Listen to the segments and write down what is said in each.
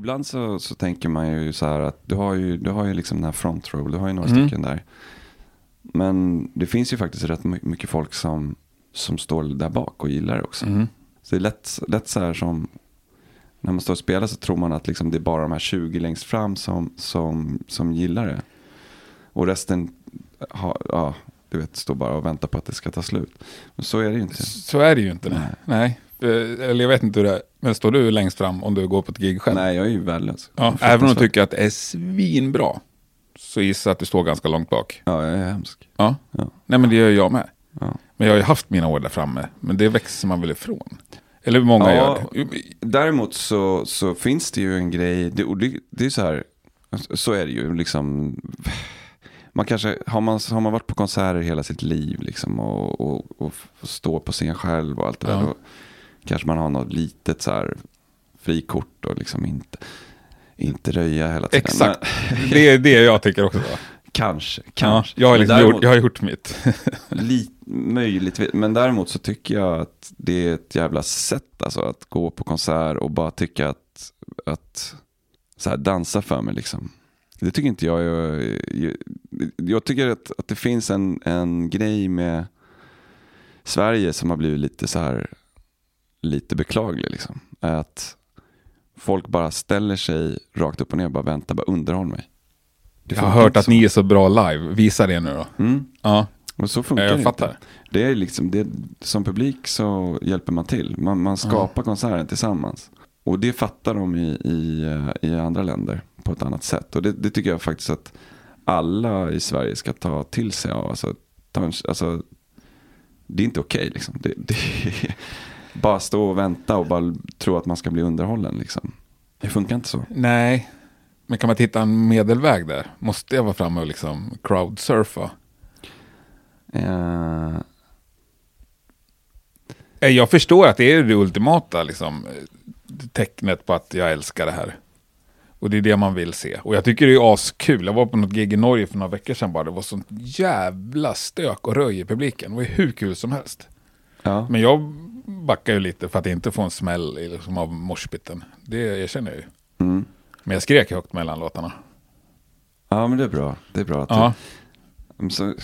Ibland så, så tänker man ju så här att du har ju, du har ju liksom den här front row, du har ju några Mm. stycken där. Men det finns ju faktiskt rätt my- mycket folk som, som står där bak och gillar det också. Mm. Så det är lätt, lätt så här som, när man står och spelar så tror man att liksom det är bara de här 20 längst fram som, som, som gillar det. Och resten, ha, ja, du vet, står bara och väntar på att det ska ta slut. Men så är det ju inte. Så är det ju inte. Nej. Nej. Eh, Eller jag vet inte hur det är. Men står du längst fram om du går på ett gig själv? Nej, jag är ju värdelös. Ja, även om du tycker att det är svinbra. Så gissa att du står ganska långt bak. Ja, jag är hemsk. Ja. Ja. Nej men det gör jag med. Ja. Men jag har ju haft mina år där framme. Men det växer man väl ifrån. Eller många Ja. gör det. Däremot så, så finns det ju en grej, det, och det, är så här, så är det ju liksom. Man kanske, har man, har man varit på konserter hela sitt liv liksom och, och, och f- står på scen själv och allt det Ja. där. Då kanske man har något litet så här frikort och liksom inte, inte röja hela tiden. Exakt. Men, Det är det jag tycker också. kanske, Ja, kanske. jag, har liksom däremot- gjort, jag har gjort mitt. Li, möjligtvis, men däremot så tycker jag att det är ett jävla sätt alltså, att gå på konsert och bara tycka att, att så här, dansa för mig liksom. Det tycker inte jag. Jag, jag, jag tycker att, att det finns en, en grej med Sverige som har blivit lite så här lite beklaglig liksom. Att folk bara ställer sig rakt upp och ner och bara väntar, bara underhåll mig. Jag har hört att så. ni är så bra live. Visa det nu då. Mm. Ja, Och så funkar jag det fattar. inte. Det är liksom, det, som publik så hjälper man till. Man, man skapar konserten tillsammans. Och det fattar de i, i, eh, i andra länder på ett annat sätt. Och det, det tycker jag faktiskt att alla i Sverige ska ta till sig av. Alltså, ta alltså, det är inte okej liksom. Det, det, bara stå och vänta och bara tro att man ska bli underhållen liksom. Det funkar inte så. Nej, men kan man hitta en medelväg där? Måste jag vara framme och liksom crowdsurfa? Eh, Jag förstår att det är det ultimata liksom, tecknet på att jag älskar det här. Och det är det man vill se. Och jag tycker det är askul. Jag var på något gig i Norge för några veckor sedan bara. Det var sånt jävla stök och röj i publiken. Det var ju hur kul som helst. ja. Men jag backar ju lite för att inte få en smäll liksom, av morspitten. Det erkänner jag ju. Mm. Men jag skrek högt mellan låtarna. ja, men det är bra. Det är bra att Ja, Mm, Så,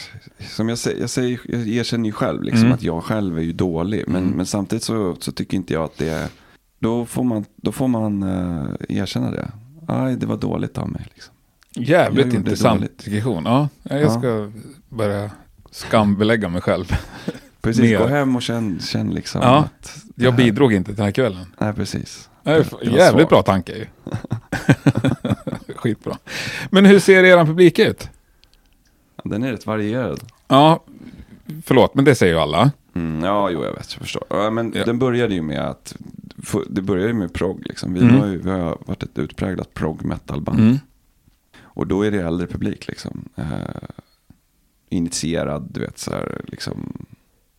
som jag säger, jag, säger, jag erkänner ju själv liksom Mm. att jag själv är ju dålig. Men, men samtidigt så, så tycker inte jag att det är, då får man, då får man uh, erkänna det. Aj, det var dåligt av mig. Liksom. Jävligt intressant diskussion. Ja, jag Ja. ska börja skambelägga mig själv. Precis, Mer. gå hem och känn, känn liksom Ja, att... Jag här- bidrog inte till den här kvällen. Nej, precis. Det är Det jävligt bra tanke ju. Skitbra. Men hur ser er publik ut? Den är rätt varierad. Ja, förlåt, men det säger ju alla. Mm, ja, jo, jag vet, jag förstår. Ja, men Ja. den började ju med att, det började ju med prog liksom. Vi, Mm. har ju, vi har varit ett utpräglat prog metal-band. Mm. Och då är det äldre publik liksom. Eh, initierad, du vet så här liksom.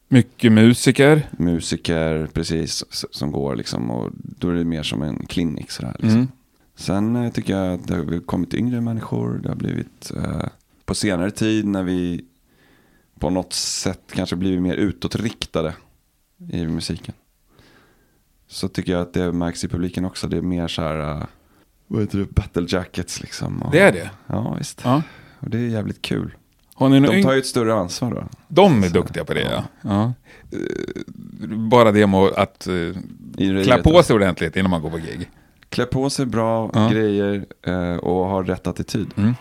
Mycket musiker. Musiker, precis, som går liksom. Och då är det mer som en klinik sådär. Liksom. Mm. Sen eh, tycker jag att det har kommit yngre människor. Det har blivit eh, på senare tid när vi på något sätt kanske blivit mer utåtriktade i musiken. Så tycker jag att det märks i publiken också. Det är mer så här, eh, vad heter det, battle jackets liksom. Och, Det är det. Ja, visst. Ja. Och det är jävligt kul. Har ni De tar ju ett större ansvar då. De är duktiga på det, ja. ja. Eh, Bara det med att röjet, klä på sig ordentligt innan man går på gig. Klä på sig bra Ja. grejer eh, och ha rätt attityd. Mm.